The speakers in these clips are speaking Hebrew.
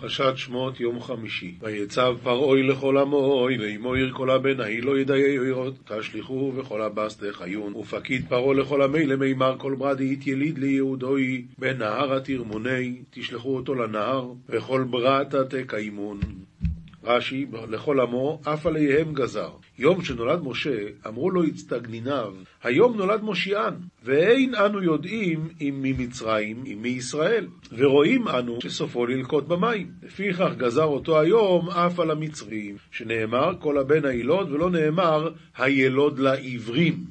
פרשת שמות יום חמישי. ויצב פרעוי לכל עמו, לאמו עיר כל הבנאי לא ידיי עירות, תשליכו וכל הבס תחיון. ופקיד פרעה לכל עמי למימר כל ברדית יליד ליהודוי, בנהר התרמוני, תשלחו אותו לנהר, וכל ברתה תקיימון. רש"י, לכל עמו, אף עליהם גזר. יום שנולד משה, אמרו לו הצטגניניו, היום נולד מושיען, ואין אנו יודעים אם ממצרים, אם מישראל, ורואים אנו שסופו ללקוט במים. לפיכך גזר אותו היום אף על המצרים, שנאמר כל הבן הילוד, ולא נאמר הילוד לעברים,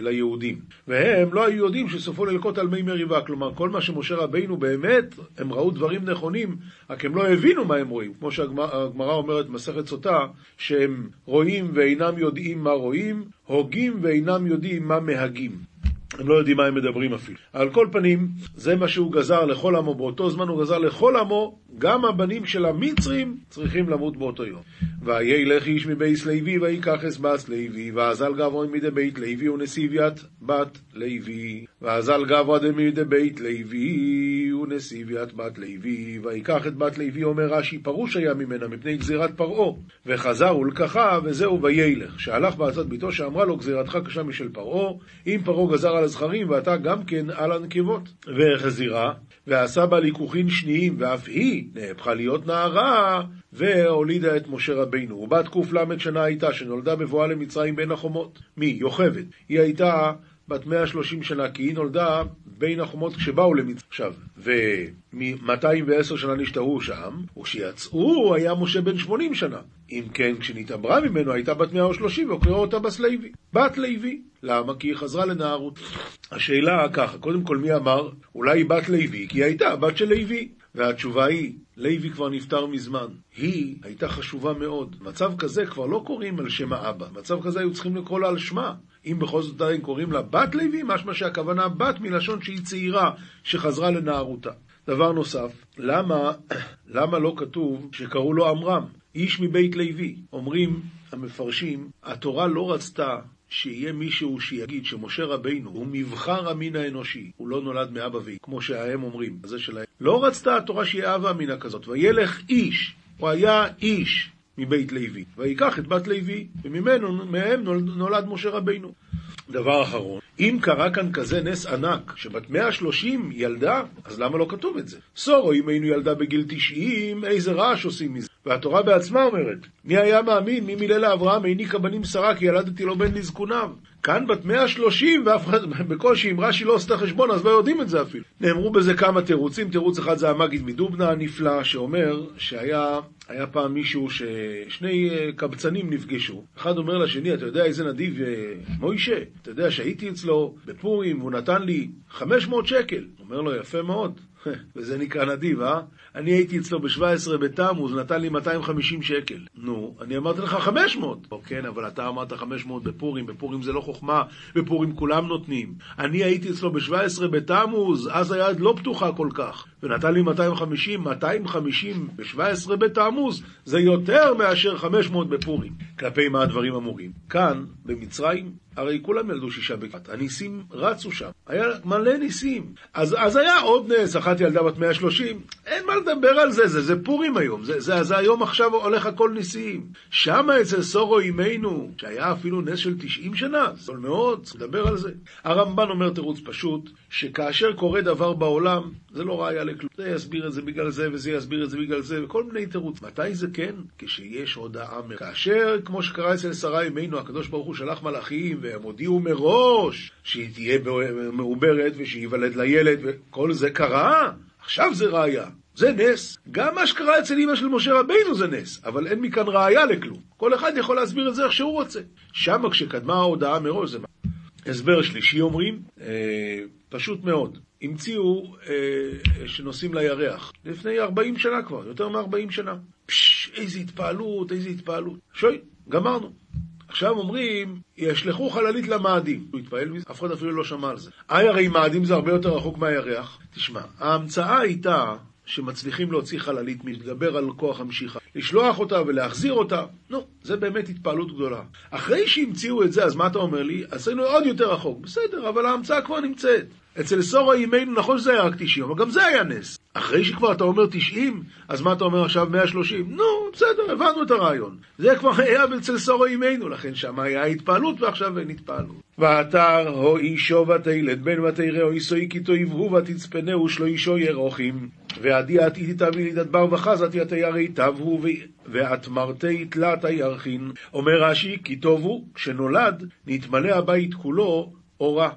ליהודים. והם לא היו יודעים שסופו ללקוט על מי מריבה, כלומר כל מה שמשה רבינו באמת, הם ראו דברים נכונים, רק הם לא הבינו מה הם רואים, כמו שהגמרא אומרת במסכת סוטה, שהם רואים ואינם יודעים מה רואים, הוגים ואינם יודעים מה מהגים. הם לא יודעים מה הם מדברים אפילו. על כל פנים, זה מה שהוא גזר לכל עמו, באותו זמן הוא גזר לכל עמו, גם הבנים של המצרים צריכים למות באותו יום. וילך איש מבייס לוי, ויקח אסבס לוי, ואזל גבוה מדי בית לוי ונסיביית בת לוי, ואזל גבוה מדי בית לוי ונסיביית בת לוי, ויקח את בת לוי, אומר רש"י, פרוש היה ממנה מפני גזירת פרעה, וחזר ולקחה, וזהו וילך, שהלך בעצת ביתו, שאמרה לו גזירתך קשה משל פרעה, אם פרעה גזר על הזכרים, ואתה גם כן על הנקבות. והחזירה, ועשה בה ליכוחין שניים, ואף היא נהפכה להיות נערה, והולידה את משה רבינו. ובת קל שנה הייתה, שנולדה בבואה למצרים בין החומות. מי? יוכבד. היא הייתה בת 130 שנה, כי היא נולדה בין החומות כשבאו למצרים. עכשיו, ו-210 שנה נשתהו שם, וכשיצאו היה משה בן 80 שנה. אם כן, כשנתעברה ממנו הייתה בת 130, וקראו אותה בס לוי. בת לוי. למה? כי היא חזרה לנערות. השאלה ככה, קודם כל מי אמר? אולי היא בת לוי, כי היא הייתה בת של לוי. והתשובה היא, לוי כבר נפטר מזמן. היא הייתה חשובה מאוד. מצב כזה כבר לא קוראים על שם האבא. מצב כזה היו צריכים לקרוא לה על שמה. אם בכל זאת עדיין קוראים לה בת לוי, משמע שהכוונה בת מלשון שהיא צעירה, שחזרה לנערותה. דבר נוסף, למה, למה לא כתוב שקראו לו עמרם, איש מבית לוי? אומרים המפרשים, התורה לא רצתה שיהיה מישהו שיגיד שמשה רבינו הוא מבחר המין האנושי, הוא לא נולד מאבא ואי, כמו שהם אומרים, זה שלהם. לא רצתה התורה שיהיה אבא אמינה כזאת, וילך איש, הוא היה איש מבית לוי, ויקח את בת לוי, וממנו, מהם נולד משה רבינו. דבר אחרון, אם קרה כאן כזה נס ענק, שבת 130 ילדה, אז למה לא כתוב את זה? סורו, אם היינו ילדה בגיל 90, איזה רעש עושים מזה? והתורה בעצמה אומרת, מי היה מאמין, מי מילל לאברהם, העניקה בנים שרה, כי ילדתי לו בן לזקוניו. כאן בת 130, ואף אחד, בקושי, אם רש"י לא עושה חשבון, אז לא יודעים את זה אפילו. נאמרו בזה כמה תירוצים, תירוץ אחד זה המגיד מדובנה הנפלא, שאומר שהיה היה פעם מישהו ששני אה, קבצנים נפגשו. אחד אומר לשני, אתה יודע איזה נדיב אה, מוישה? אתה יודע שהייתי אצלו בפורים והוא נתן לי 500 שקל. אומר לו, יפה מאוד. וזה נקרא נדיב, אה? אני הייתי אצלו ב-17 בתמוז, נתן לי 250 שקל. נו, אני אמרתי לך 500. או כן, אבל אתה אמרת 500 בפורים, בפורים זה לא חוכמה, בפורים כולם נותנים. אני הייתי אצלו ב-17 בתמוז, אז היד לא פתוחה כל כך, ונתן לי 250, 250 ב-17 בתמוז, זה יותר מאשר 500 בפורים. כלפי מה הדברים אמורים? כאן, במצרים, הרי כולם ילדו שישה בקעת, הניסים רצו שם, היה מלא ניסים. אז, אז היה עוד נס, אחת ילדה בת 130, אין מה לדבר על זה, זה, זה פורים היום, זה, זה, זה היום עכשיו הולך הכל ניסים. שמה אצל סורו אימנו, שהיה אפילו נס של 90 שנה, זול מאוד, לדבר על זה. הרמב"ן אומר תירוץ פשוט, שכאשר קורה דבר בעולם, זה לא ראיה לכלום. זה יסביר את זה בגלל זה, וזה יסביר את זה בגלל זה, וכל מיני תירוץ. מתי זה כן? כשיש הודעה מ... כאשר, כמו שקרה אצל שרה אימנו, הקדוש ברוך הוא שלח מלאכים, והם הודיעו מראש שהיא תהיה מעוברת ושייוולד לילד, וכל זה קרה. עכשיו זה ראיה. זה נס. גם מה שקרה אצל אמא של משה רבינו זה נס, אבל אין מכאן ראיה לכלום. כל אחד יכול להסביר את זה איך שהוא רוצה. שמה כשקדמה ההודעה מראש זה... הסבר שלישי אומרים, אה, פשוט מאוד. המציאו אה, שנוסעים לירח. לפני 40 שנה כבר, יותר מ-40 שנה. פשש, איזה התפעלות, איזה התפעלות. שוי, גמרנו. עכשיו אומרים, ישלחו חללית למאדים. הוא התפעל מזה? אף אחד אפילו לא שמע על זה. איי, הרי מאדים זה הרבה יותר רחוק מהירח. תשמע, ההמצאה הייתה שמצליחים להוציא חללית מתגבר על כוח המשיכה, לשלוח אותה ולהחזיר אותה, נו, זה באמת התפעלות גדולה. אחרי שהמציאו את זה, אז מה אתה אומר לי? עשינו עוד יותר רחוק. בסדר, אבל ההמצאה כבר נמצאת. אצל סורו אימנו, נכון שזה היה רק 90, אבל גם זה היה נס. אחרי שכבר אתה אומר 90, אז מה אתה אומר עכשיו 130? נו, בסדר, הבנו את הרעיון. זה כבר היה אצל סורו אימנו, לכן שם היה התפעלות ועכשיו אין התפעלות. ואתר הו אישו ותלד בן ותרא איסוי כי תאיבהו ותצפנהו שלו אישו ירוחים ועדי עתידי תביא לי דבר וחזת יתיירי תבהו ואת מרתי תלת הירחין אומר רש"י כי טובו כשנולד נתמלא הבית כולו אורה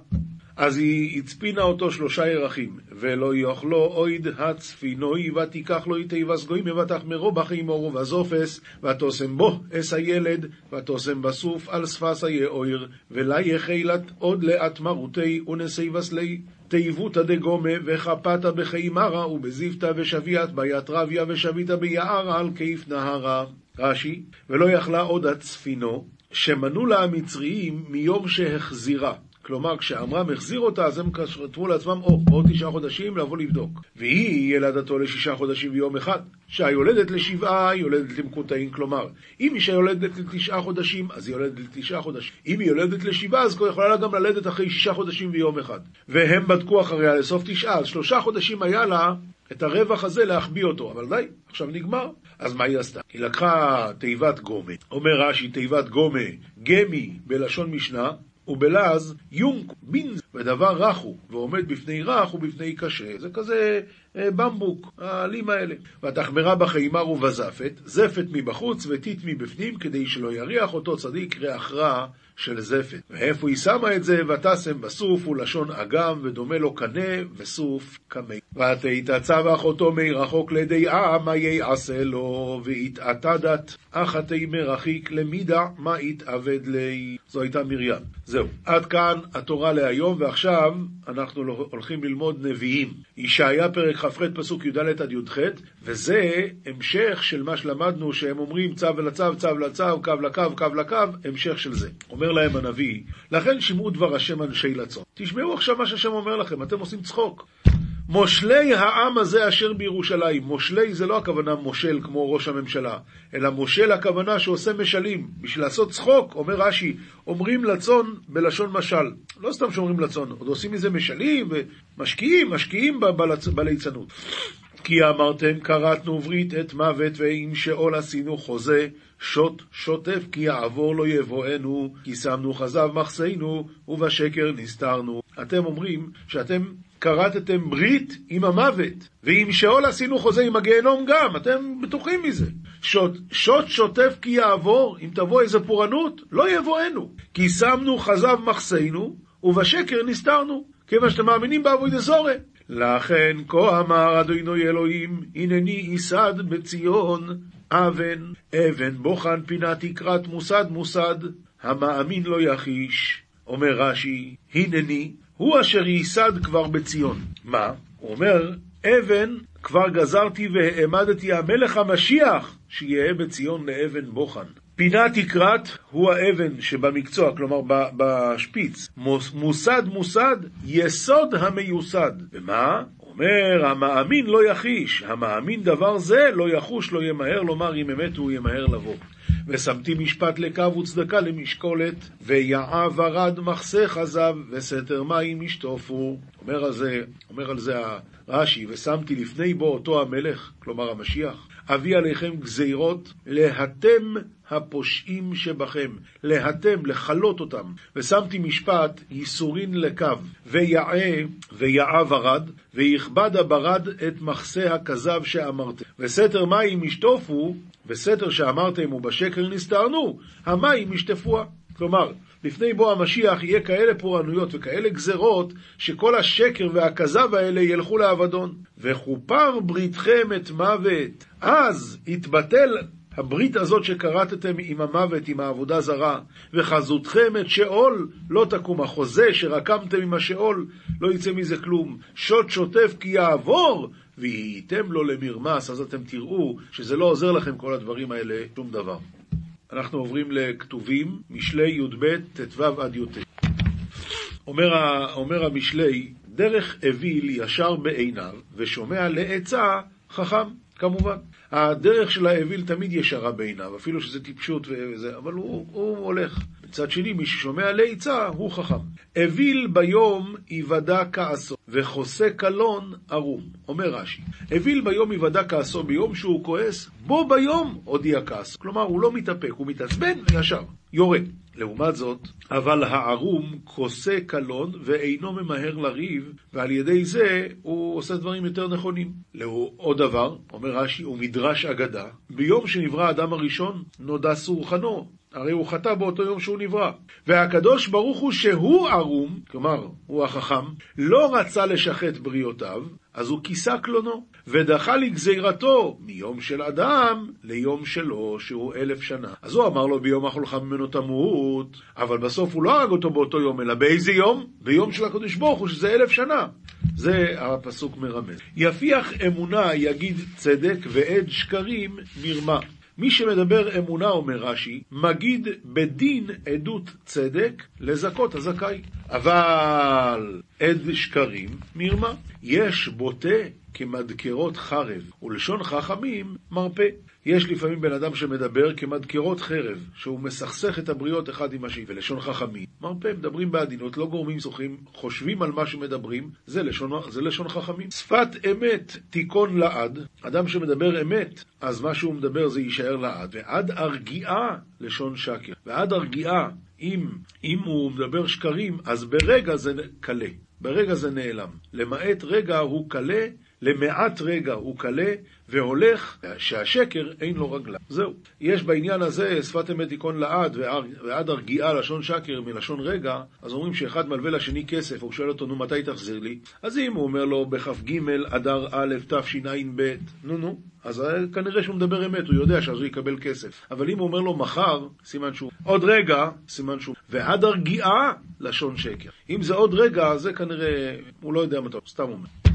אז היא הצפינה אותו שלושה ירחים, ולא יאכלו אויד הצפינוי, ותיקח לו איתי וסגוי ותחמרו בחימורו וזופס, ותוסם בו אס הילד, ותוסם בסוף על שפס היאויר, ולה יחילת עוד לאט מרותי ונסי וסלי. תיבותא דגומה וחפתה בחיימרה ובזיבתא ושביעת ביית רביה ושביתה ביערה על כיף נהרה. רש"י, ולא יכלה עוד הצפינו, שמנו לה המצריים מיום שהחזירה. כלומר, כשעמרם החזיר אותה, אז הם כתבו לעצמם, או, עוד תשעה חודשים לבוא לבדוק. והיא ילדתו לשישה חודשים ויום אחד. שהיולדת לשבעה, יולדת למקוטעים, כלומר, אם אישה יולדת לתשעה חודשים, אז היא יולדת לתשעה חודשים. אם היא יולדת לשבעה, אז היא יכולה לה גם ללדת אחרי שישה חודשים ויום אחד. והם בדקו אחריה לסוף תשעה, אז שלושה חודשים היה לה את הרווח הזה להחביא אותו, אבל די, עכשיו נגמר. אז מה היא עשתה? היא לקחה תיבת גומה, אומר רש"י, תיבת גומה, גמי בלשון משנה, ובלעז יונק בינז, ודבר רך הוא, ועומד בפני רך ובפני קשה. זה כזה אה, במבוק, העלים האלה. ותחמרה בחימר ובזפת, זפת מבחוץ וטיט מבפנים, כדי שלא יריח אותו צדיק ריח רע של זפת. ואיפה היא שמה את זה? ותשם בסוף הוא לשון אגם, ודומה לו קנה וסוף קמי. ותתעצב אחותו מי רחוק לידי עם, מה יעשה לו, והתעתדת אחתי מרחיק למידה, מה יתאבד לי. זו הייתה מרים. זהו. עד כאן התורה להיום, ועכשיו אנחנו הולכים ללמוד נביאים. ישעיה פרק כ"ח פסוק י"ד עד י"ח, וזה המשך של מה שלמדנו, שהם אומרים צו ולצו, צו לצו, קו לקו, קו לקו, המשך של זה. אומר להם הנביא, לכן שמעו דבר השם אנשי לצון. תשמעו עכשיו מה שהשם אומר לכם, אתם עושים צחוק. מושלי העם הזה אשר בירושלים. מושלי זה לא הכוונה מושל כמו ראש הממשלה, אלא מושל הכוונה שעושה משלים. בשביל לעשות צחוק, אומר רש"י, אומרים לצון בלשון משל. לא סתם שאומרים לצון, עוד עושים מזה משלים ומשקיעים, משקיעים בליצנות. כי אמרתם כרתנו ברית את מוות ועם שאול עשינו חוזה שוט שוטף כי יעבור לא יבואנו כי שמנו חזב מחסנו ובשקר נסתרנו. אתם אומרים שאתם כרתתם ברית עם המוות, ועם שאול עשינו חוזה עם הגיהנום גם, אתם בטוחים מזה. שוט, שוט שוטף כי יעבור, אם תבוא איזה פורענות, לא יבואנו. כי שמנו חזב מחסנו, ובשקר נסתרנו, כיוון שאתם מאמינים באבוי דזורי. לכן כה אמר אדוני אלוהים, הנני ייסד בציון אבן, אבן בוחן פינה תקרת מוסד מוסד, המאמין לא יחיש. אומר רש"י, הנני, הוא אשר ייסד כבר בציון. מה? הוא אומר, אבן כבר גזרתי והעמדתי המלך המשיח שיהיה בציון לאבן בוחן. פינה תקרת הוא האבן שבמקצוע, כלומר בשפיץ. מוסד מוסד, יסוד המיוסד. ומה? אומר, המאמין לא יחיש, המאמין דבר זה לא יחוש, לא ימהר לומר אם אמת הוא ימהר לבוא. ושמתי משפט לקו וצדקה למשקולת, ויעב ארד מחסה חזב, וסתר מים ישטופו. אומר אומר על זה רש"י, ושמתי לפני בו אותו המלך, כלומר המשיח, אביא עליכם גזירות, להתם הפושעים שבכם, להתם, לכלות אותם. ושמתי משפט, ייסורין לקו, ויעה, ויעב ארד, ויכבד הברד את מחסה הכזב שאמרתם. וסתר מים ישטופו, וסתר שאמרתם ובשקר נסתרנו, המים ישטפוה. כלומר, לפני בוא המשיח יהיה כאלה פורענויות וכאלה גזרות, שכל השקר והכזב האלה ילכו לאבדון. וכופר בריתכם את מוות. אז יתבטל הברית הזאת שכרתתם עם המוות, עם העבודה זרה, וחזותכם את שאול, לא תקום. החוזה שרקמתם עם השאול, לא יצא מזה כלום. שוט שוטף כי יעבור, והייתם לו למרמס, אז אתם תראו שזה לא עוזר לכם כל הדברים האלה, שום דבר. אנחנו עוברים לכתובים, משלי י"ב, ט"ו עד י"ט. אומר, אומר המשלי, דרך אוויל ישר בעיניו, ושומע לעצה חכם, כמובן. הדרך של האוויל תמיד ישרה בעיניו, אפילו שזה טיפשות וזה, אבל הוא, הוא הולך. צד שני, מי ששומע לעצה הוא חכם. אוויל ביום יוודע כעסו, וחוסה קלון ערום. אומר רש"י, אוויל ביום יוודע כעסו, ביום שהוא כועס, בו ביום הודיע כעסו. כלומר, הוא לא מתאפק, הוא מתעצבן וישר, יורד. לעומת זאת, אבל הערום כוסה קלון ואינו ממהר לריב, ועל ידי זה הוא עושה דברים יותר נכונים. עוד דבר, אומר רש"י, הוא מדרש אגדה, ביום שנברא האדם הראשון נודע סורחנו, הרי הוא חטא באותו יום שהוא נברא. והקדוש ברוך הוא שהוא ערום, כלומר, הוא החכם, לא רצה לשחט בריאותיו, אז הוא כיסה קלונו, ודחה לגזירתו מיום של אדם ליום שלו, שהוא אלף שנה. אז הוא אמר לו ביום אכולך ממנו תמות, אבל בסוף הוא לא הרג אותו באותו יום, אלא באיזה יום? ביום של הקדוש ברוך הוא, שזה אלף שנה. זה הפסוק מרמז. יפיח אמונה יגיד צדק, ועד שקרים מרמה. מי שמדבר אמונה, אומר רש"י, מגיד בדין עדות צדק לזכות הזכאי. אבל עד שקרים, מרמה. יש בוטה כמדקרות חרב, ולשון חכמים מרפא. יש לפעמים בן אדם שמדבר כמדקרות חרב, שהוא מסכסך את הבריות אחד עם השני, ולשון חכמים. מרפא, מדברים בעדינות, לא גורמים זוכים, חושבים על מה שמדברים, זה לשון, זה לשון חכמים. שפת אמת תיכון לעד, אדם שמדבר אמת, אז מה שהוא מדבר זה יישאר לעד, ועד הרגיעה לשון שקר. ועד הרגיעה, אם, אם הוא מדבר שקרים, אז ברגע זה קלה. ברגע זה נעלם. למעט רגע הוא קלה, למעט רגע הוא קלה, והולך שהשקר אין לו רגלה. זהו. יש בעניין הזה שפת אמת תיכון לעד ועד הרגיעה לשון שקר מלשון רגע, אז אומרים שאחד מלווה לשני כסף, הוא שואל אותו, נו, מתי תחזיר לי? אז אם הוא אומר לו, בכ"ג אדר א' תשע"ב, נו נו, אז כנראה שהוא מדבר אמת, הוא יודע שאז הוא יקבל כסף. אבל אם הוא אומר לו מחר, סימן שהוא... עוד רגע, סימן שהוא... ועד הרגיעה, לשון שקר. אם זה עוד רגע, זה כנראה... הוא לא יודע מתי, סתם אומר.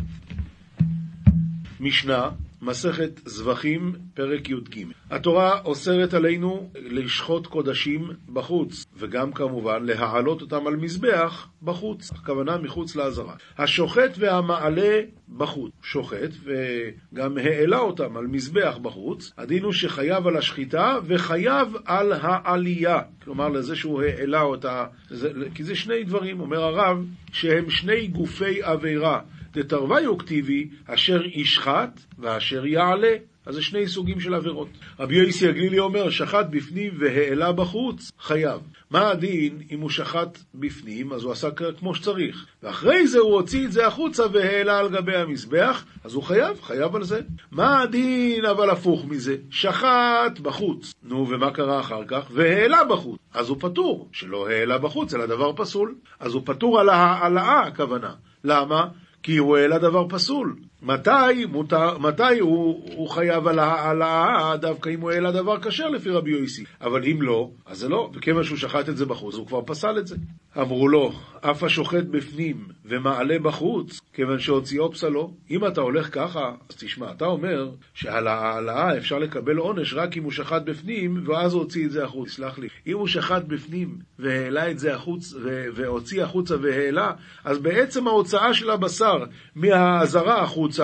משנה מסכת זבחים, פרק י"ג. התורה אוסרת עלינו לשחוט קודשים בחוץ, וגם כמובן להעלות אותם על מזבח בחוץ, הכוונה מחוץ לעזרה. השוחט והמעלה בחוץ, שוחט וגם העלה אותם על מזבח בחוץ, הדין הוא שחייב על השחיטה וחייב על העלייה, כלומר לזה שהוא העלה אותה, זה, כי זה שני דברים, אומר הרב, שהם שני גופי עבירה. דתרוויו כתיבי, אשר ישחט ואשר יעלה. אז זה שני סוגים של עבירות. רבי יוסי הגלילי אומר, שחט בפנים והעלה בחוץ, חייב. מה הדין אם הוא שחט בפנים, אז הוא עשה כמו שצריך. ואחרי זה הוא הוציא את זה החוצה והעלה על גבי המזבח, אז הוא חייב, חייב על זה. מה הדין אבל הפוך מזה? שחט בחוץ. נו, ומה קרה אחר כך? והעלה בחוץ. אז הוא פטור, שלא העלה בחוץ, אלא דבר פסול. אז הוא פטור על העלאה, הכוונה. למה? כי הוא העלה דבר פסול. מתי, מותר, מתי הוא, הוא חייב על העלאה דווקא אם הוא העלה דבר כשר לפי רבי יויסי? אבל אם לא, אז זה לא, וכיוון שהוא שחט את זה בחוץ, הוא כבר פסל את זה. אמרו לו, אף השוחט בפנים ומעלה בחוץ, כיוון שהוציאו פסלו. אם אתה הולך ככה, אז תשמע, אתה אומר שעל העלאה אפשר לקבל עונש רק אם הוא שחט בפנים, ואז הוא הוציא את זה החוץ. סלח לי. אם הוא שחט בפנים והעלה את זה החוץ, והוציא החוצה והעלה, אז בעצם ההוצאה של הבשר מהאזהרה החוצה,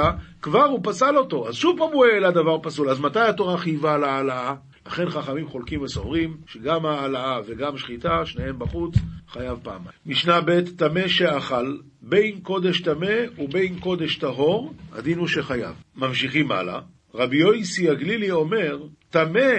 כבר הוא פסל אותו. אז שוב פעם הוא העלה דבר פסול. אז מתי התורה חייבה על העלאה? לכן חכמים חולקים וסוברים שגם העלאה וגם שחיטה, שניהם בחוץ, חייב פעמיים. משנה ב' טמא שאכל, בין קודש טמא ובין קודש טהור, הדין הוא שחייב. ממשיכים הלאה. רבי יויסי הגלילי אומר, טמא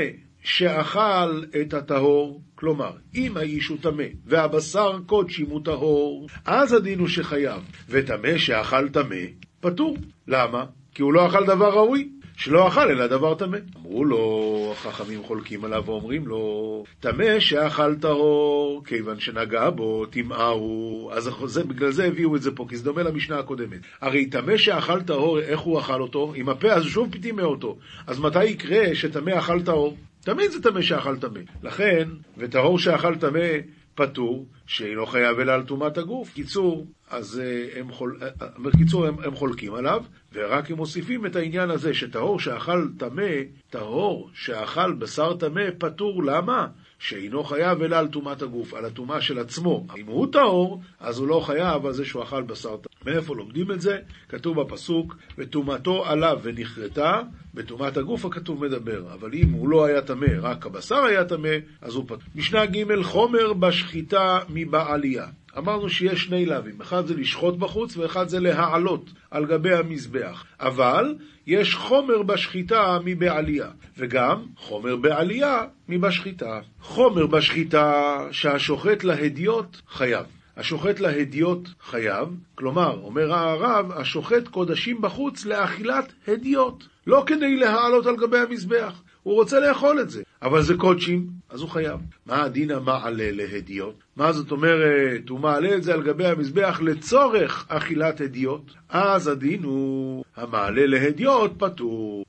שאכל את הטהור, כלומר, אם האיש הוא טמא והבשר קודשים הוא טהור, אז הדין הוא שחייב, וטמא שאכל טמא, פטור. למה? כי הוא לא אכל דבר ראוי. שלא אכל אלא דבר טמא. אמרו לו, החכמים חולקים עליו ואומרים לו, טמא שאכל טהור, כיוון שנגע בו, טמאה הוא. אז זה, בגלל זה הביאו את זה פה, כי זה דומה למשנה הקודמת. הרי טמא שאכל טהור, איך הוא אכל אותו? עם הפה, אז שוב טימא אותו. אז מתי יקרה שטמא אכל טהור? תמיד זה טמא שאכל טמא. לכן, וטהור שאכל טמא פטור, שאינו חייב אלא על טומאת הגוף. קיצור, אז אה, הם, חול... אה, אה, בקיצור, הם, הם חולקים עליו, ורק הם מוסיפים את העניין הזה שטהור שאכל טמא, טהור שאכל בשר טמא, פטור. למה? שאינו חייב אלא על טומאת הגוף, על הטומאה של עצמו. אם הוא טהור, אז הוא לא חייב על זה שהוא אכל בשר טהור. מאיפה לומדים את זה? כתוב בפסוק, וטומאתו עליו ונכרתה, בטומאת הגוף הכתוב מדבר. אבל אם הוא לא היה טמא, רק הבשר היה טמא, אז הוא פטור. משנה ג' חומר בשחיטה מבעלייה. אמרנו שיש שני לאווים, אחד זה לשחוט בחוץ ואחד זה להעלות על גבי המזבח. אבל יש חומר בשחיטה מבעלייה, וגם חומר בעלייה מבשחיטה. חומר בשחיטה שהשוחט להדיוט חייב. השוחט להדיוט חייב, כלומר, אומר הרב, השוחט קודשים בחוץ לאכילת הדיוט, לא כדי להעלות על גבי המזבח. הוא רוצה לאכול את זה, אבל זה קודשים, אז הוא חייב. מה הדין המעלה להדיוט? מה זאת אומרת, הוא מעלה את זה על גבי המזבח לצורך אכילת הדיוט, אז הדין הוא המעלה להדיוט פטור.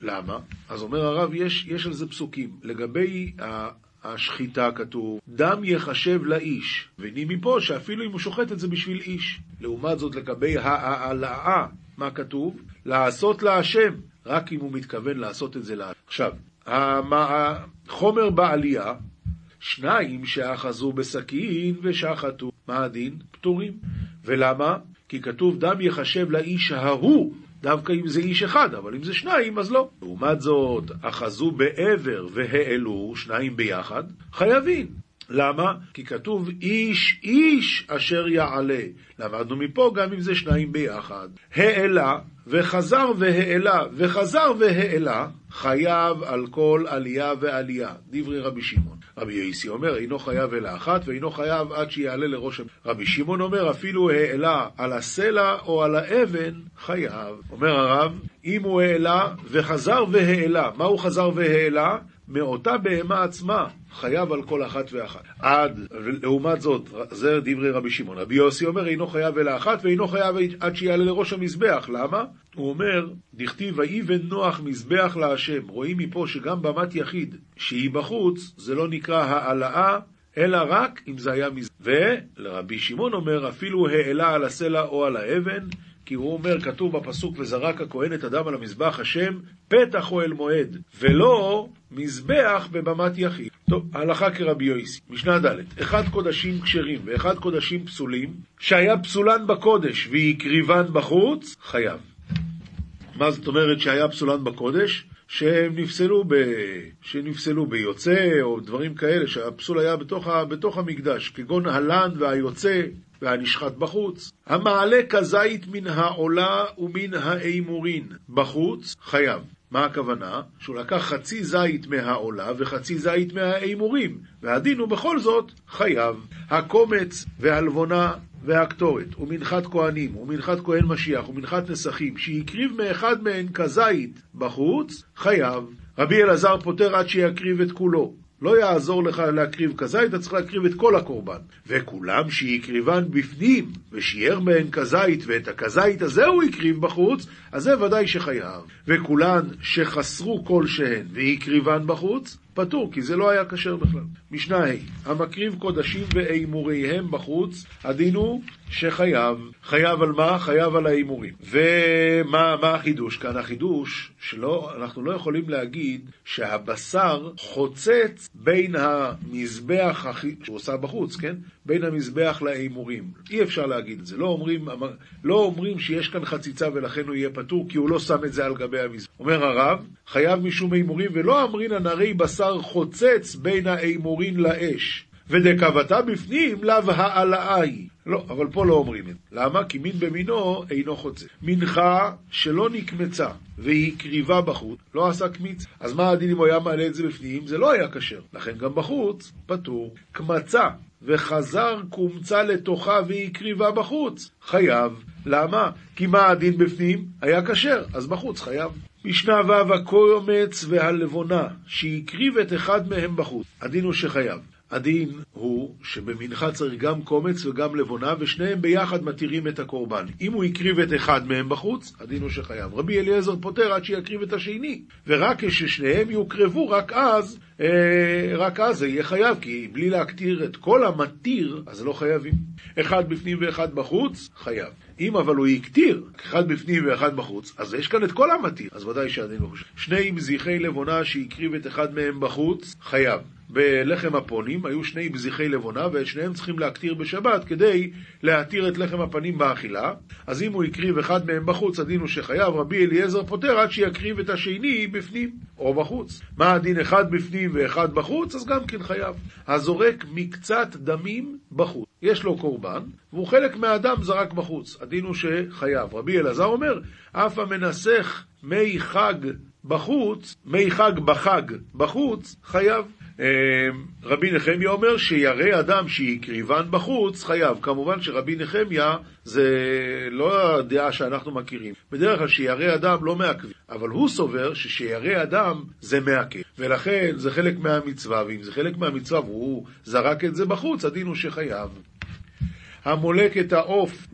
למה? אז אומר הרב, יש, יש על זה פסוקים. לגבי השחיטה כתוב, דם יחשב לאיש. וני מפה שאפילו אם הוא שוחט את זה בשביל איש. לעומת זאת, לגבי העלאה, מה כתוב? לעשות להשם. רק אם הוא מתכוון לעשות את זה להשם. עכשיו, החומר בעלייה, שניים שאחזו בסכין ושחטו. מה הדין? פטורים. ולמה? כי כתוב דם יחשב לאיש ההוא דווקא אם זה איש אחד, אבל אם זה שניים, אז לא. לעומת זאת, אחזו בעבר והעלו, שניים ביחד, חייבים. למה? כי כתוב איש איש אשר יעלה. למדנו מפה גם אם זה שניים ביחד. העלה וחזר והעלה וחזר והעלה, חייב על כל עלייה ועלייה. דברי רבי שמעון. רבי יוסי אומר, אינו חייב אלא אחת, ואינו חייב עד שיעלה לראש... רבי שמעון אומר, אפילו העלה על הסלע או על האבן, חייב. אומר הרב, אם הוא העלה וחזר והעלה, מה הוא חזר והעלה? מאותה בהמה עצמה חייב על כל אחת ואחת. עד, לעומת זאת, זה דברי רבי שמעון. רבי יוסי אומר, אינו חייב אלא אחת, ואינו חייב עד שיעלה לראש המזבח. למה? הוא אומר, דכתיב, ויבן נוח מזבח להשם. רואים מפה שגם במת יחיד שהיא בחוץ, זה לא נקרא העלאה, אלא רק אם זה היה מזבח. ולרבי שמעון אומר, אפילו העלה על הסלע או על האבן, כי הוא אומר, כתוב בפסוק, וזרק הכהן את הדם על המזבח השם, פתח אוהל מועד, ולא מזבח בבמת יחיד. טוב, הלכה כרבי יויסי, משנה ד', אחד קודשים כשרים ואחד קודשים פסולים, שהיה פסולן בקודש והקריבן בחוץ, חייב. מה זאת אומרת שהיה פסולן בקודש? שהם נפסלו, ב... שנפסלו ביוצא או דברים כאלה, שהפסול היה בתוך, ה... בתוך המקדש, כגון הלן והיוצא והנשחט בחוץ. המעלה כזית מן העולה ומן האימורין בחוץ, חייב. מה הכוונה? שהוא לקח חצי זית מהעולה וחצי זית מהאימורים, והדין הוא בכל זאת חייב. הקומץ והלבונה והקטורת, ומנחת כהנים, ומנחת כהן משיח, ומנחת נסכים, שהקריב מאחד מהן כזית בחוץ, חייב. רבי אלעזר פוטר עד שיקריב את כולו. לא יעזור לך להקריב כזית, אתה צריך להקריב את כל הקורבן. וכולם שהקריבן בפנים, ושיער מהן כזית, ואת הכזית הזה הוא הקריב בחוץ, אז זה ודאי שחייב. וכולן שחסרו כלשהן והקריבן בחוץ, פטור, כי זה לא היה כשר בכלל. משנה ה' המקריב קודשים ואימוריהם בחוץ, הדין הוא שחייב. חייב על מה? חייב על ההימורים. ומה החידוש כאן? החידוש שלא, אנחנו לא יכולים להגיד שהבשר חוצץ בין המזבח שהוא עושה בחוץ, כן? בין המזבח להימורים. אי אפשר להגיד את זה. לא אומרים, לא אומרים שיש כאן חציצה ולכן הוא יהיה פטור, כי הוא לא שם את זה על גבי המזבח. אומר הרב, חייב משום הימורים, ולא אמרינן הרי בשר חוצץ בין ההימורים לאש. ודקבתה בפנים לאו העלאה היא. לא, אבל פה לא אומרים את זה. למה? כי מין במינו אינו חוצה. מנחה שלא נקמצה והיא קריבה בחוץ, לא עשה קמיץ. אז מה הדין אם הוא היה מעלה את זה בפנים? זה לא היה כשר. לכן גם בחוץ, פטור. קמצה וחזר קומצה לתוכה והיא קריבה בחוץ, חייב. למה? כי מה הדין בפנים? היה כשר, אז בחוץ חייב. משנה ו' הקומץ והלבונה, שהקריב את אחד מהם בחוץ. הדין הוא שחייב. הדין הוא שבמנחה צריך גם קומץ וגם לבונה, ושניהם ביחד מתירים את הקורבן. אם הוא הקריב את אחד מהם בחוץ, הדין הוא שחייב. רבי אליעזר פוטר עד שיקריב את השני, ורק כששניהם יוקרבו, רק אז, אה, רק אז זה יהיה חייב, כי בלי להקטיר את כל המתיר, אז לא חייבים. אחד בפנים ואחד בחוץ, חייב. אם אבל הוא הקטיר, אחד בפנים ואחד בחוץ, אז יש כאן את כל המתיר, אז ודאי שהדין לא חושב. שני מזיחי לבונה שהקריב את אחד מהם בחוץ, חייב. בלחם הפונים, היו שני בזיחי לבונה, ואת שניהם צריכים להקטיר בשבת כדי להתיר את לחם הפנים באכילה. אז אם הוא הקריב אחד מהם בחוץ, הדין הוא שחייב, רבי אליעזר פוטר עד שיקריב את השני בפנים או בחוץ. מה הדין אחד בפנים ואחד בחוץ? אז גם כן חייב. הזורק מקצת דמים בחוץ. יש לו קורבן, והוא חלק מהאדם זרק בחוץ. הדין הוא שחייב. רבי אלעזר אומר, אף המנסח מי חג בחוץ, מי חג בחג בחוץ, חייב. אה, רבי נחמיה אומר שירא אדם שהקריבן בחוץ, חייב. כמובן שרבי נחמיה זה לא הדעה שאנחנו מכירים. בדרך כלל שירא אדם לא מעכבים, אבל הוא סובר ששירא אדם זה מעכב. ולכן זה חלק מהמצווה, ואם זה חלק מהמצווה והוא זרק את זה בחוץ, הדין הוא שחייב. המולק את העוף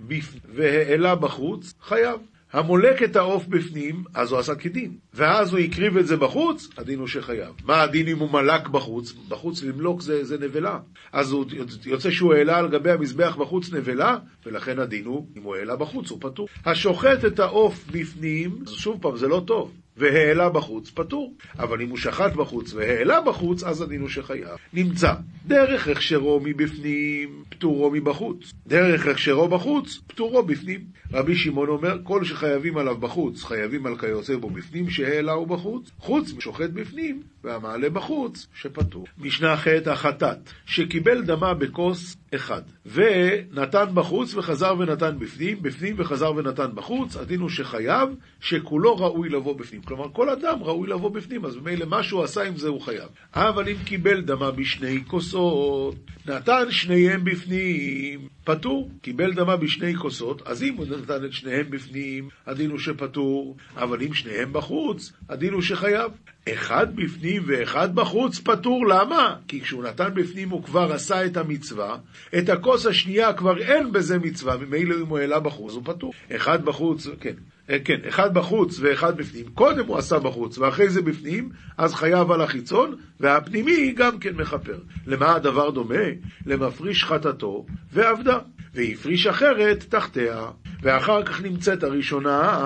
והעלה בחוץ, חייב. המולק את העוף בפנים, אז הוא עשה כדין. ואז הוא הקריב את זה בחוץ, הדין הוא שחייב. מה הדין אם הוא מלק בחוץ? בחוץ למלוק זה, זה נבלה. אז הוא יוצא שהוא העלה על גבי המזבח בחוץ נבלה, ולכן הדין הוא, אם הוא העלה בחוץ, הוא פטור. השוחט את העוף בפנים, שוב פעם, זה לא טוב. והעלה בחוץ, פטור. אבל אם הוא שחט בחוץ והעלה בחוץ, אז הדין הוא שחייב. נמצא, דרך הכשרו מבפנים, פטורו מבחוץ. דרך הכשרו בחוץ, פטורו בפנים. רבי שמעון אומר, כל שחייבים עליו בחוץ, חייבים על כיוצא בו בפנים, שהעלה הוא בחוץ, חוץ משוחט בפנים, והמעלה בחוץ, שפטור. משנה ח' החטאת, שקיבל דמה בכוס אחד, ונתן בחוץ וחזר ונתן בפנים, בפנים וחזר ונתן בחוץ, הדין הוא שחייב, שכולו ראוי לבוא בפנים. כלומר, כל אדם ראוי לבוא בפנים, אז ממילא מה שהוא עשה עם זה הוא חייב. אבל אם קיבל דמה בשני כוסות, נתן שניהם בפנים, פטור, קיבל דמה בשני כוסות, אז אם הוא נתן את שניהם בפנים, הדין הוא שפטור, אבל אם שניהם בחוץ, הדין הוא שחייב. אחד בפנים ואחד בחוץ פטור, למה? כי כשהוא נתן בפנים הוא כבר עשה את המצווה, את הכוס השנייה כבר אין בזה מצווה, ממילא אם הוא העלה בחוץ הוא פטור. אחד בחוץ, כן. אה, כן, אחד בחוץ ואחד בפנים. קודם הוא עשה בחוץ ואחרי זה בפנים, אז חייב על החיצון, והפנימי גם כן מכפר. למה הדבר דומה? למפריש חטאתו ועבדה. והפריש אחרת תחתיה, ואחר כך נמצאת הראשונה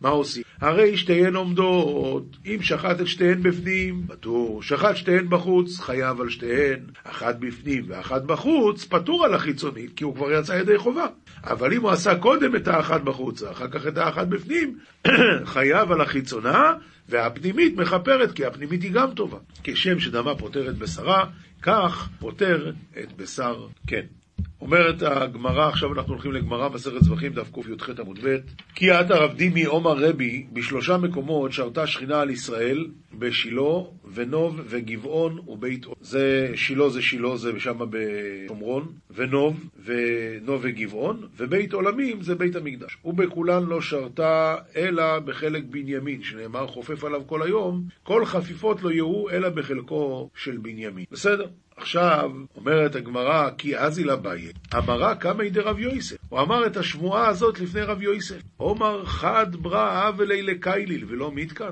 מה עושים? הרי שתיהן עומדות, אם שחט את שתיהן בפנים, פטור. שחט שתיהן בחוץ, חייב על שתיהן. אחת בפנים ואחת בחוץ, פטור על החיצונית, כי הוא כבר יצא ידי חובה. אבל אם הוא עשה קודם את האחת בחוץ, ואחר כך את האחת בפנים, חייב על החיצונה, והפנימית מכפרת, כי הפנימית היא גם טובה. כשם שדמה פותרת בשרה, כך פותר את בשר כן. אומרת הגמרא, עכשיו אנחנו הולכים לגמרא מסכת זבחים, דף קי"ח עמוד ב', כי את הרב דימי עומר רבי, בשלושה מקומות שרתה שכינה על ישראל, בשילה, ונוב, וגבעון, ובית עול. זה שילה זה שילה, זה שם בשומרון, ונוב, ונוב וגבעון, ובית עולמים זה בית המקדש. ובכולן לא שרתה אלא בחלק בנימין, שנאמר חופף עליו כל היום, כל חפיפות לא יהיו אלא בחלקו של בנימין. בסדר? עכשיו, אומרת הגמרא, כי אזי לבעיה, אמרה כמה ידי רב יויסף. הוא אמר את השמועה הזאת לפני רב יויסף. עומר חד ברא אבלי לקייליל ולא מתקן.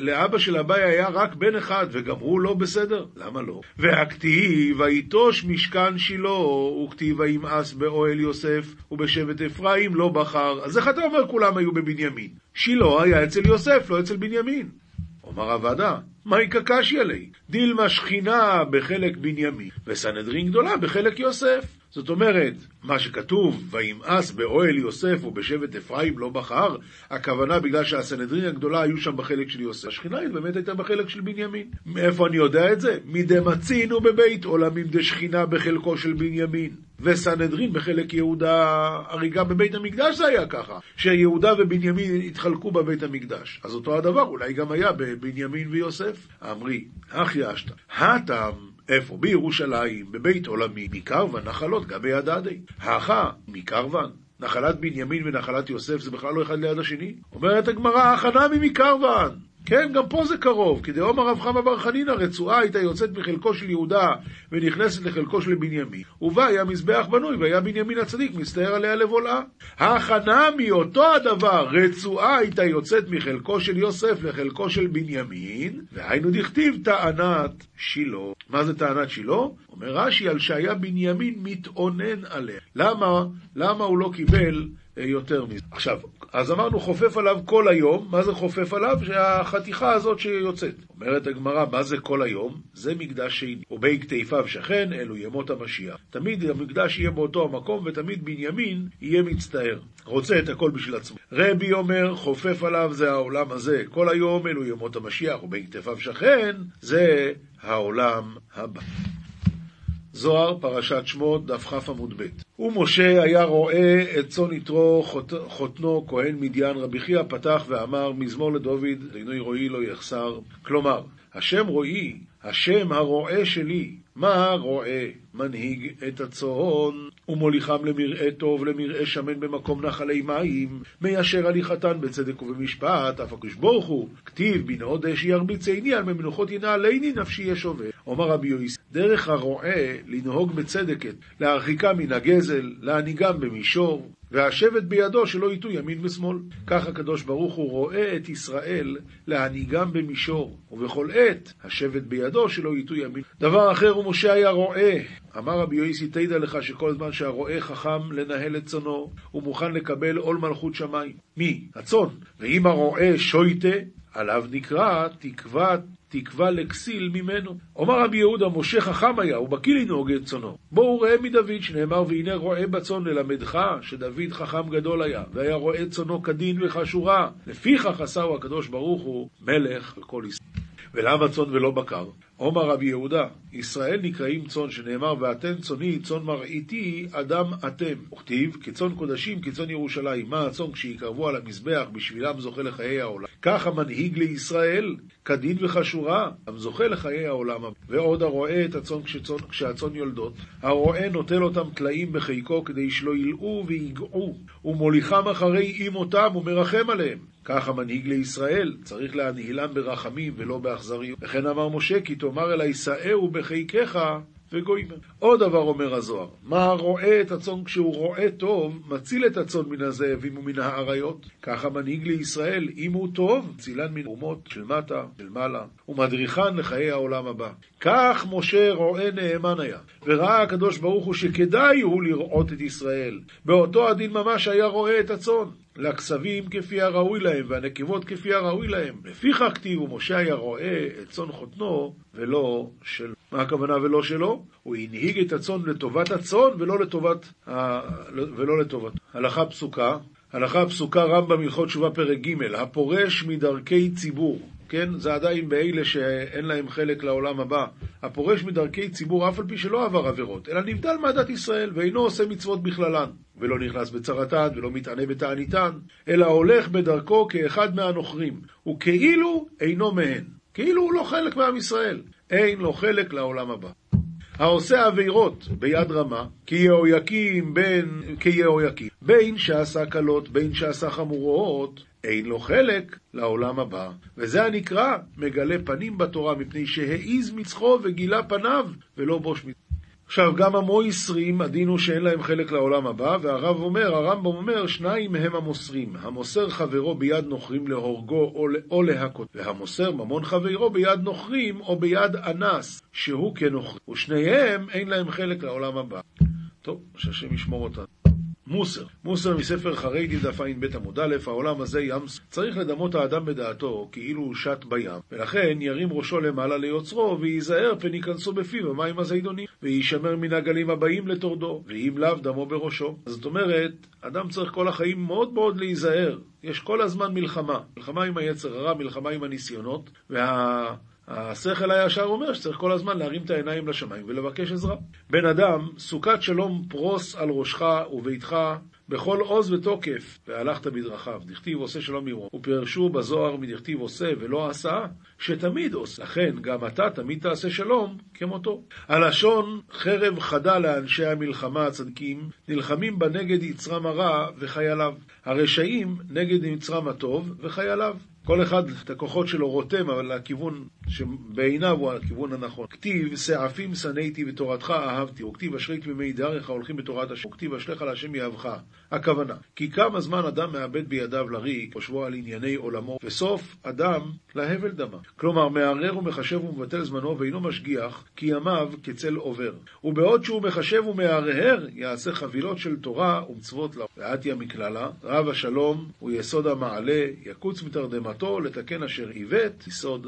לאבא של אביי היה רק בן אחד, וגם הוא לא בסדר. למה לא? והכתיב, ויטוש משכן שילה, וכתיב וימאס באוהל יוסף, ובשבט אפרים לא בחר. אז איך אתה אומר כולם היו בבנימין? שילה היה אצל יוסף, לא אצל בנימין. אומר הוועדה, מהי קקשי עלי? דילמה שכינה בחלק בנימין, וסנהדרין גדולה בחלק יוסף. זאת אומרת, מה שכתוב, וימאס באוהל יוסף ובשבט אפרים לא בחר, הכוונה בגלל שהסנהדרין הגדולה היו שם בחלק של יוסף. השכינה היא באמת הייתה בחלק של בנימין. מאיפה אני יודע את זה? מדמצינו בבית עולמים דשכינה בחלקו של בנימין. וסנהדרין בחלק יהודה, הרי גם בבית המקדש זה היה ככה, שיהודה ובנימין התחלקו בבית המקדש. אז אותו הדבר אולי גם היה בבנימין ויוסף. אמרי, אחי אשתא, הטעם איפה? בירושלים, בבית עולמי, מקרוון, נחלות, גם ביד עדי. האחה, מקרוון. נחלת בנימין ונחלת יוסף זה בכלל לא אחד ליד השני? אומרת הגמרא, הכנה ממקרוון. כן, גם פה זה קרוב, כי דאמר רב חמא בר חנינא, רצועה הייתה יוצאת מחלקו של יהודה ונכנסת לחלקו של בנימין, ובה היה מזבח בנוי, והיה בנימין הצדיק מסתער עליה לבולעה. ההכנה מאותו הדבר, רצועה הייתה יוצאת מחלקו של יוסף לחלקו של בנימין, והיינו דכתיב טענת שילה. מה זה טענת שילה? אומר רש"י, על שהיה בנימין מתאונן עליה. למה? למה הוא לא קיבל יותר מזה. עכשיו, אז אמרנו חופף עליו כל היום, מה זה חופף עליו? שהחתיכה הזאת שיוצאת. אומרת הגמרא, מה זה כל היום? זה מקדש שני. ובי כתפיו שכן, אלו ימות המשיח. תמיד המקדש יהיה באותו המקום, ותמיד בנימין יהיה מצטער. רוצה את הכל בשביל עצמו. רבי אומר, חופף עליו זה העולם הזה. כל היום אלו ימות המשיח, ובי כתפיו שכן, זה העולם הבא. זוהר, פרשת שמות, דף כ עמוד ב. ומשה היה רואה את צאן יתרו, חותנו, כהן מדיין, רבי חייא פתח ואמר, מזמור לדוד, עינוי רועי לא יחסר. כלומר, השם רועי, השם הרועה שלי, מה רועה? מנהיג את הצאן, ומוליכם למרעה טוב, למרעה שמן במקום נחלי מים, מיישר הליכתן בצדק ובמשפט, אף הקדוש ברוך הוא, כתיב בנאות אש ירביץ עיני, על ממנוחות ינעלני נפשי ישווה. אומר רבי יויס, דרך הרועה לנהוג בצדקת, להרחיקם מן הגזל, להנהיגם במישור, והשבט בידו שלא יטו ימין ושמאל. כך הקדוש ברוך הוא רואה את ישראל להנהיגם במישור, ובכל עת השבט בידו שלא יטו ימין. דבר אחר ומשה היה רואה. אמר רבי יויסי, תדע לך שכל זמן שהרועה חכם לנהל את צונו, הוא מוכן לקבל עול מלכות שמיים. מי? הצאן. ואם הרועה שויטה, עליו נקרא תקוות תקווה לכסיל ממנו. אומר רבי יהודה, משה חכם היה, ובקיא לנהוג את צונו. בואו ראה מדוד, שנאמר, והנה רועה בצאן ללמדך, שדוד חכם גדול היה, והיה רועה צונו כדין וכשורה. לפיכך עשהו הקדוש ברוך הוא מלך על כל ישראל. ולמה צאן ולא בקר? עומר רבי יהודה, ישראל נקראים צאן, שנאמר, ואתם צאני, צאן מרעיתי, אדם אתם. וכתיב, כצאן קודשים, כצאן ירושלים. מה הצאן כשיקרבו על המזבח, בשבילם זוכה לחיי העולם. ככה מנהיג לישראל, כדין וכשורה, גם זוכה לחיי העולם. ועוד הרואה את הצאן כשהצאן יולדות, הרואה נוטל אותם טלאים בחיקו, כדי שלא ילאו ויגעו, ומוליכם אחרי אמותם ומרחם עליהם. כך המנהיג לישראל, צריך להנהילם ברחמים ולא באכזריות. וכן אמר משה, כי תאמר אלי שאהו בחיקך וגוימר. עוד דבר אומר הזוהר, מה רואה את הצאן כשהוא רואה טוב, מציל את הצאן מן הזאבים ומן האריות. ככה מנהיג לישראל, אם הוא טוב, צילן מן אומות של מטה, של מעלה, ומדריכן לחיי העולם הבא. כך משה רואה נאמן היה, וראה הקדוש ברוך הוא שכדאי הוא לראות את ישראל. באותו הדין ממש היה רואה את הצאן. לכסבים כפי הראוי להם, והנקבות כפי הראוי להם. לפיכך כתיבו, משה היה רואה את צאן חותנו, ולא שלו. מה הכוונה ולא שלו? הוא הנהיג את הצאן לטובת הצאן, ולא לטובת... ה... ולא לטובת. הלכה פסוקה, הלכה פסוקה רמב"ם הלכות תשובה פרק ג' הפורש מדרכי ציבור. כן? זה עדיין באלה שאין להם חלק לעולם הבא. הפורש מדרכי ציבור, אף על פי שלא עבר עבירות, אלא נבדל מעדת ישראל, ואינו עושה מצוות בכללן, ולא נכנס בצרתן, ולא מתענה בתעניתן, אלא הולך בדרכו כאחד מהנוכרים, וכאילו אינו מהן. כאילו הוא לא חלק מעם ישראל. אין לו חלק לעולם הבא. העושה עבירות ביד רמה, כיהויקים בין, כיהויקים, בין שעשה קלות, בין שעשה חמורות, אין לו חלק לעולם הבא. וזה הנקרא מגלה פנים בתורה, מפני שהעיז מצחו וגילה פניו, ולא בוש מצחו. עכשיו, גם המויסרים, הדין הוא שאין להם חלק לעולם הבא, והרב אומר, הרמב"ם אומר, שניים הם המוסרים. המוסר חברו ביד נוכרים להורגו או, להכות, והמוסר ממון חברו ביד נוכרים או ביד אנס, שהוא כנוכרי. ושניהם אין להם חלק לעולם הבא. טוב, שהשם ישמור אותנו. מוסר, מוסר מספר חריידי דף ע"ב עמוד א', העולם הזה ים, צריך לדמות האדם בדעתו כאילו הוא שט בים, ולכן ירים ראשו למעלה ליוצרו, וייזהר פן ייכנסו בפיו המים הזידונים, ויישמר מן הגלים הבאים לטורדו, ואם לאו דמו בראשו. זאת אומרת, אדם צריך כל החיים מאוד מאוד להיזהר, יש כל הזמן מלחמה, מלחמה עם היצר הרע, מלחמה עם הניסיונות, וה... השכל הישר אומר שצריך כל הזמן להרים את העיניים לשמיים ולבקש עזרה. בן אדם, סוכת שלום פרוס על ראשך וביתך בכל עוז ותוקף, והלכת בדרכיו. דכתיב עושה שלום עמו. ופרשו בזוהר מדכתיב עושה ולא עשה, שתמיד עושה. לכן גם אתה תמיד תעשה שלום כמותו. הלשון חרב חדה לאנשי המלחמה הצדקים, נלחמים בה נגד יצרם הרע וחייליו. הרשעים נגד יצרם הטוב וחייליו. כל אחד את הכוחות שלו רותם, אבל הכיוון שבעיניו הוא הכיוון הנכון. כתיב, שעפים שנאתי ותורתך אהבתי, וכתיב אשרי תמימי דרך ההולכים בתורת השם, וכתיב אשליך להשם יאהבך. הכוונה, כי כמה זמן אדם מאבד בידיו לריק, חושבו על ענייני עולמו, וסוף אדם להבל דמה. כלומר, מערער ומחשב ומבטל זמנו, ואינו משגיח, כי ימיו כצל עובר. ובעוד שהוא מחשב ומהרהר, יעשה חבילות של תורה ומצוות לה. ועתיה מקללה, רב השלום הוא יסוד המעלה, יקוץ מתרדמתו לתקן אשר עיוות, יסוד